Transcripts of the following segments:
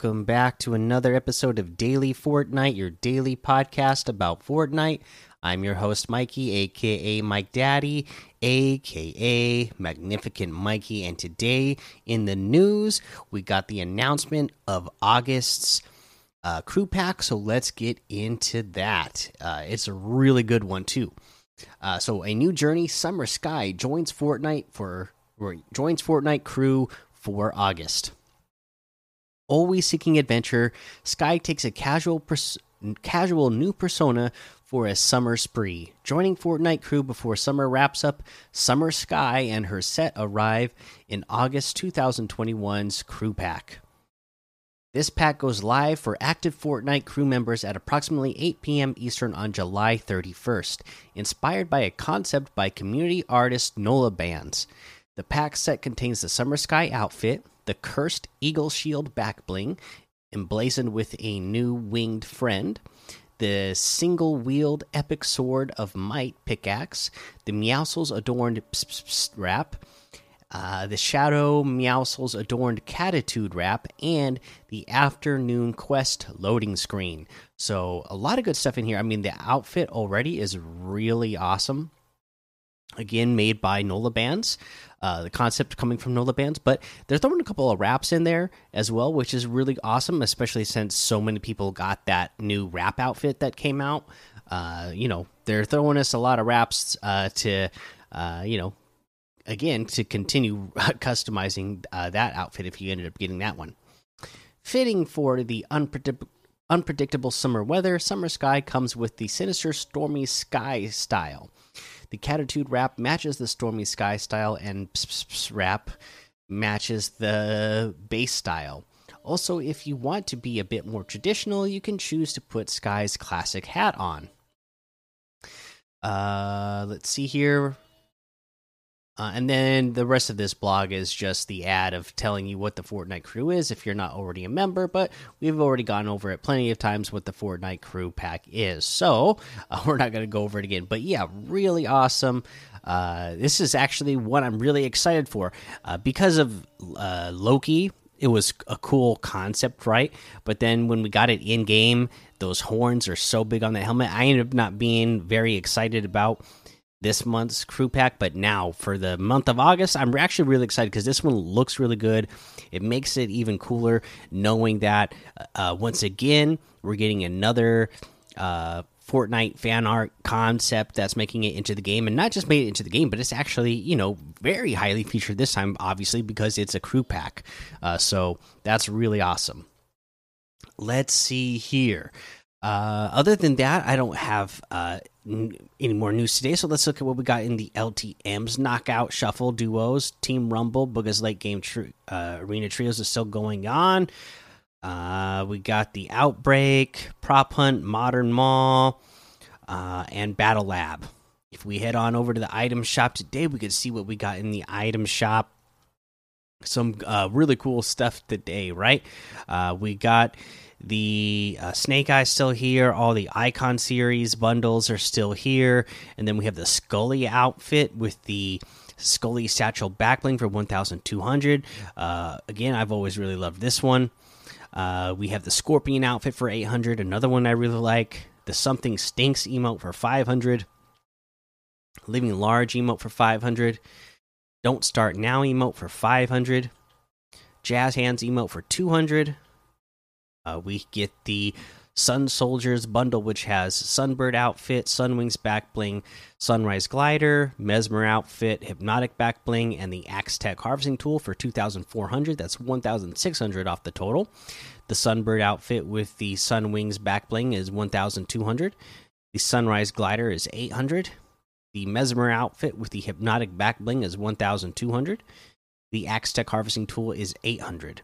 Welcome back to another episode of Daily Fortnite, your daily podcast about Fortnite. I'm your host, Mikey, aka Mike Daddy, aka Magnificent Mikey. And today in the news, we got the announcement of August's uh, crew pack. So let's get into that. Uh, it's a really good one, too. Uh, so, a new journey, Summer Sky, joins Fortnite for or joins Fortnite crew for August. Always seeking adventure, Sky takes a casual casual new persona for a summer spree. Joining Fortnite crew before summer wraps up, Summer Sky and her set arrive in August 2021's crew pack. This pack goes live for active Fortnite crew members at approximately 8 p.m. Eastern on July 31st, inspired by a concept by community artist Nola Bands. The pack set contains the Summer Sky outfit, the cursed eagle shield back bling, emblazoned with a new winged friend, the single wield epic sword of might pickaxe, the Meowscles adorned wrap, uh, the Shadow Meowscles adorned Catitude wrap, and the Afternoon Quest loading screen. So, a lot of good stuff in here. I mean, the outfit already is really awesome. Again, made by Nola Bands. Uh, the concept coming from Nola Bands, but they're throwing a couple of wraps in there as well, which is really awesome, especially since so many people got that new wrap outfit that came out. Uh, you know, they're throwing us a lot of wraps uh, to, uh, you know, again, to continue customizing uh, that outfit if you ended up getting that one. Fitting for the unpredictable unpredictable summer weather, Summer Sky comes with the sinister stormy sky style. The Catitude wrap matches the Stormy Sky style, and Pss -Pss wrap matches the base style. Also, if you want to be a bit more traditional, you can choose to put Sky's classic hat on. Uh, let's see here. Uh, and then the rest of this blog is just the ad of telling you what the Fortnite crew is if you're not already a member, but we've already gone over it plenty of times what the Fortnite crew pack is. So uh, we're not going to go over it again. But yeah, really awesome. Uh, this is actually what I'm really excited for uh, because of uh, Loki. It was a cool concept, right? But then when we got it in game, those horns are so big on the helmet. I ended up not being very excited about this month's crew pack, but now for the month of August, I'm actually really excited because this one looks really good. It makes it even cooler knowing that uh, once again we're getting another uh, Fortnite fan art concept that's making it into the game, and not just made it into the game, but it's actually you know very highly featured this time, obviously because it's a crew pack. Uh, so that's really awesome. Let's see here. Uh, other than that, I don't have uh, any more news today. So let's look at what we got in the LTM's knockout shuffle duos. Team Rumble, Booga's late game uh, arena trios is still going on. Uh, we got the Outbreak, Prop Hunt, Modern Mall, uh, and Battle Lab. If we head on over to the item shop today, we could see what we got in the item shop. Some uh, really cool stuff today, right? Uh, we got the uh, Snake Eye still here. All the Icon series bundles are still here, and then we have the Scully outfit with the Scully satchel backbling for 1,200. Uh, again, I've always really loved this one. Uh, we have the Scorpion outfit for 800. Another one I really like. The Something Stinks emote for 500. Living Large emote for 500. Don't Start Now emote for 500. Jazz Hands emote for 200. Uh, we get the Sun Soldiers bundle, which has Sunbird outfit, Sunwings back bling, Sunrise glider, Mesmer outfit, Hypnotic back bling, and the Axe Tech harvesting tool for 2,400. That's 1,600 off the total. The Sunbird outfit with the Sunwings back bling is 1,200. The Sunrise glider is 800. The Mesmer outfit with the Hypnotic back bling is 1,200. The Axe Tech harvesting tool is 800.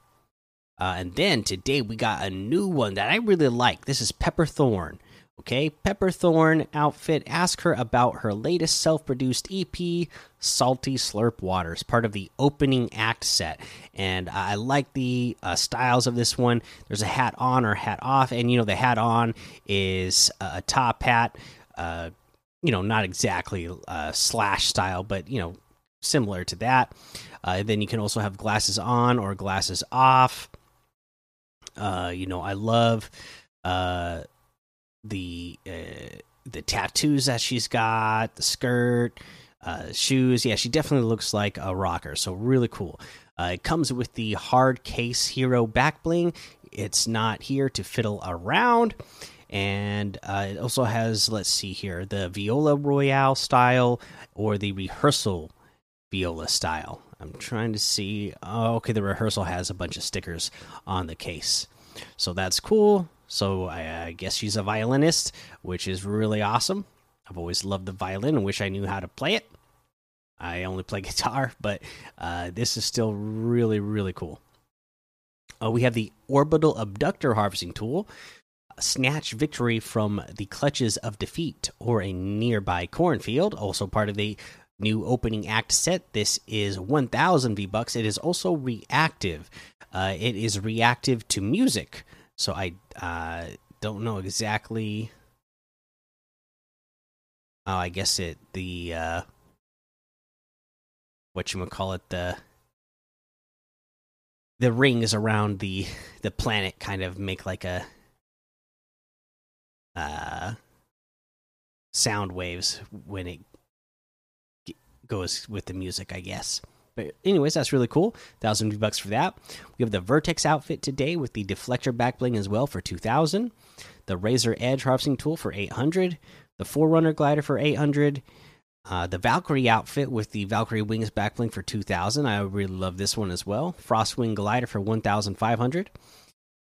Uh, and then today we got a new one that I really like. This is Pepper Thorn. Okay, Pepper Thorn outfit. Ask her about her latest self produced EP, Salty Slurp Waters, part of the opening act set. And I like the uh, styles of this one. There's a hat on or hat off. And, you know, the hat on is a top hat. Uh, you know, not exactly uh, slash style, but, you know, similar to that. Uh, then you can also have glasses on or glasses off Uh, you know, I love uh the uh, the tattoos that she's got, the skirt, uh, shoes. Yeah, she definitely looks like a rocker. So really cool. Uh, it comes with the hard case hero back bling. It's not here to fiddle around. And uh, it also has, let's see here, the Viola Royale style or the rehearsal Viola style. I'm trying to see. Oh, okay, the rehearsal has a bunch of stickers on the case. So that's cool. So I, I guess she's a violinist, which is really awesome. I've always loved the violin and wish I knew how to play it. I only play guitar, but uh, this is still really, really cool. Uh, we have the orbital abductor harvesting tool. Snatch victory from the clutches of defeat or a nearby cornfield. Also part of the new opening act set. This is 1000 V bucks. It is also reactive. Uh, it is reactive to music. So I uh, don't know exactly. Oh, I guess it the uh, what you would call it the the rings around the the planet kind of make like a uh sound waves when it goes with the music, I guess. But anyways, that's really cool. Thousand bucks for that. We have the Vertex outfit today with the deflector back bling as well for two thousand. The Razor Edge harvesting tool for eight hundred. The Forerunner glider for eight hundred. Uh, the Valkyrie outfit with the Valkyrie wings back bling for two thousand. I really love this one as well. Frostwing glider for one thousand five hundred.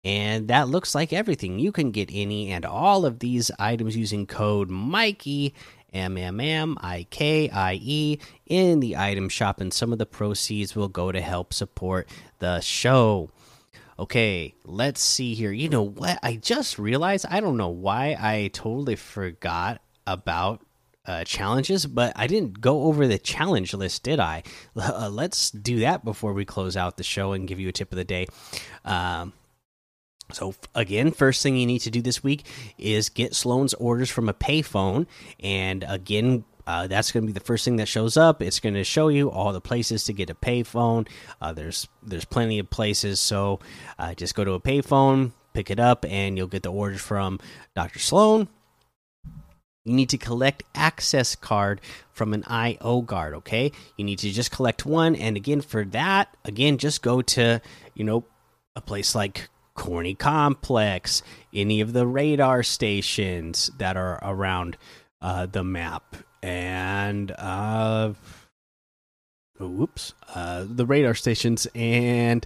And that looks like everything. You can get any and all of these items using code Mikey M M M I K I E in the item shop, and some of the proceeds will go to help support the show. Okay, let's see here. You know what? I just realized I don't know why I totally forgot about uh, challenges, but I didn't go over the challenge list, did I? Uh, let's do that before we close out the show and give you a tip of the day. Um, so again, first thing you need to do this week is get Slone's orders from a payphone, and again, uh, that's going to be the first thing that shows up. It's going to show you all the places to get a payphone. Uh, there's there's plenty of places, so uh, just go to a payphone, pick it up, and you'll get the orders from Dr. Sloan. You need to collect access card from an IO guard. Okay, you need to just collect one, and again for that, again just go to you know a place like Corny Complex, any of the radar stations that are around uh, the map, and uh, whoops, uh, the radar stations, and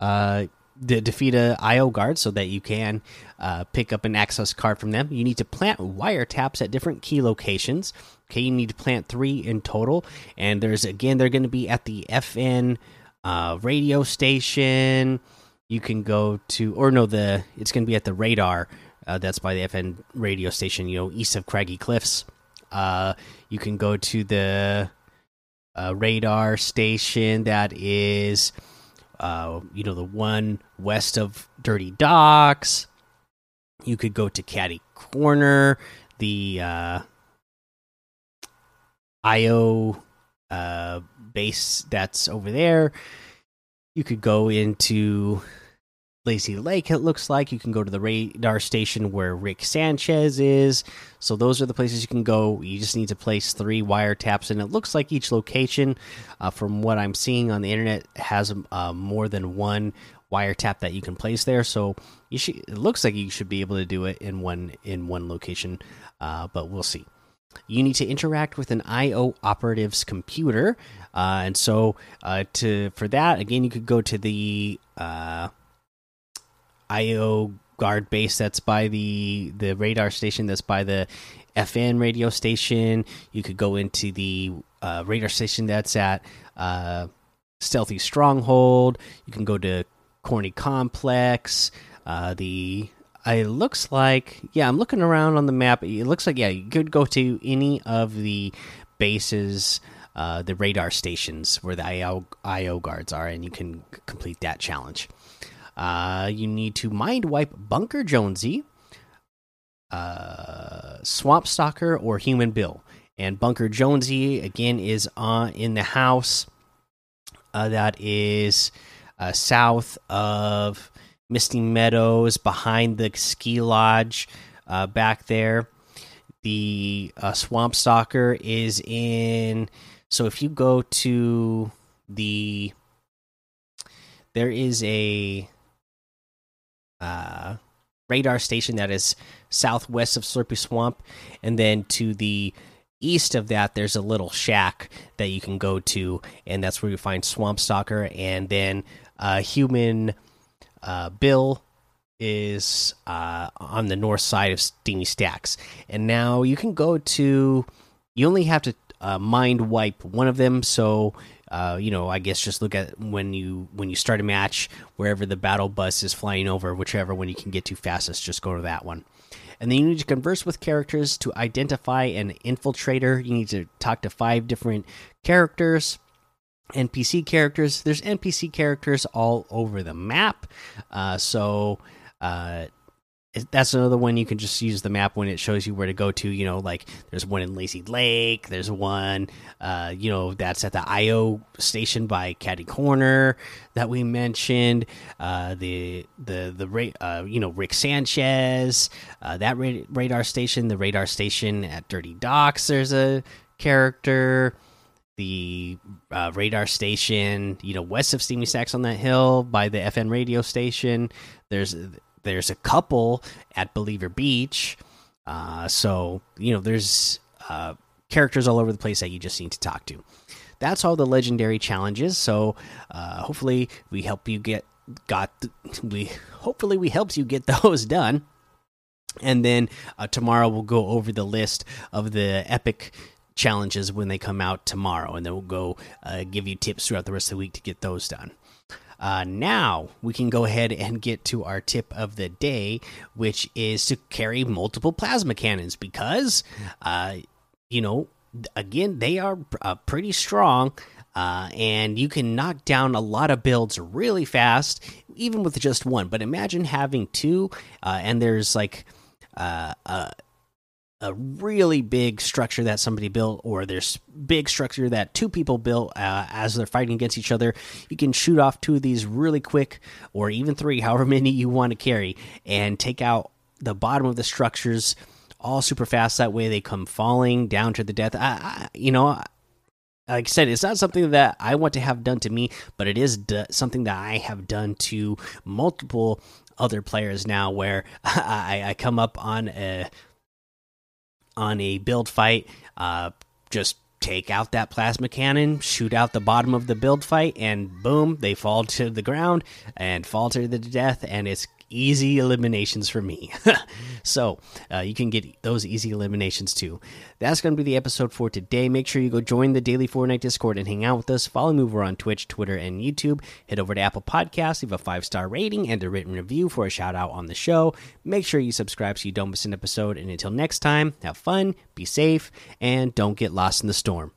uh, de defeat a IO guard so that you can uh, pick up an access card from them. You need to plant wiretaps at different key locations. Okay, you need to plant three in total, and there's again they're going to be at the FN uh, radio station you can go to or no the it's going to be at the radar uh, that's by the fn radio station you know east of craggy cliffs. Uh, you can go to the uh, radar station that is uh, you know the one west of dirty docks. You could go to catty corner the uh, io uh, base that's over there. You could go into Lazy Lake, it looks like. You can go to the radar station where Rick Sanchez is. So, those are the places you can go. You just need to place three wiretaps, and it looks like each location, uh, from what I'm seeing on the internet, has uh, more than one wiretap that you can place there. So, you should, it looks like you should be able to do it in one in one location, uh, but we'll see. You need to interact with an IO operative's computer, uh, and so uh, to for that, again, you could go to the uh, IO guard base that's by the the radar station that's by the FN radio station. You could go into the uh, radar station that's at uh, Stealthy Stronghold. You can go to Corny Complex. Uh, the it looks like yeah, I'm looking around on the map. It looks like yeah, you could go to any of the bases. Uh, the radar stations where the IO, IO guards are, and you can complete that challenge. Uh, you need to mind wipe Bunker Jonesy, uh, Swamp Stalker, or Human Bill. And Bunker Jonesy again is on in the house uh, that is uh, south of Misty Meadows behind the ski lodge uh, back there. The uh, Swamp Stalker is in. So if you go to the, there is a uh, radar station that is southwest of Slurpy Swamp, and then to the east of that, there's a little shack that you can go to, and that's where you find Swamp Stalker, and then uh, human uh, Bill is uh, on the north side of Steamy Stacks, and now you can go to. You only have to uh, mind wipe one of them, so uh, you know, I guess just look at when you when you start a match, wherever the battle bus is flying over, whichever one you can get to fastest, just go to that one. And then you need to converse with characters to identify an infiltrator. You need to talk to five different characters. NPC characters. There's NPC characters all over the map. Uh, so uh, that's another one you can just use the map when it shows you where to go to. You know, like there's one in Lazy Lake. There's one, uh, you know, that's at the IO station by Catty Corner that we mentioned. Uh, the the the uh, you know Rick Sanchez, uh, that radar station. The radar station at Dirty Docks. There's a character the uh, radar station, you know, west of Steamy Stacks on that hill by the FN radio station. There's there's a couple at Believer Beach. Uh, so you know, there's uh, characters all over the place that you just need to talk to. That's all the legendary challenges. So uh, hopefully we help you get got we hopefully we helped you get those done. And then uh, tomorrow we'll go over the list of the epic challenges when they come out tomorrow, and then we'll go uh, give you tips throughout the rest of the week to get those done. Uh, now we can go ahead and get to our tip of the day, which is to carry multiple plasma cannons because, uh, you know, again, they are uh, pretty strong. Uh, and you can knock down a lot of builds really fast, even with just one. But imagine having two, uh, and there's like uh, uh a really big structure that somebody built or there's big structure that two people built uh, as they're fighting against each other you can shoot off two of these really quick or even three however many you want to carry and take out the bottom of the structures all super fast that way they come falling down to the death I, I, you know like I said, it's not something that I want to have done to me, but it is something that I have done to multiple other players now. Where I, I come up on a on a build fight, uh, just take out that plasma cannon, shoot out the bottom of the build fight, and boom, they fall to the ground and fall to the death, and it's easy eliminations for me. so uh, you can get those easy eliminations too. That's going to be the episode for today. Make sure you go join the daily Fortnite Discord and hang out with us. Follow me over on Twitch, Twitter, and YouTube. Head over to Apple Podcasts, leave a five star rating and a written review for a shout out on the show. Make sure you subscribe so you don't miss an episode. And until next time, have fun, be safe, and don't get lost in the storm.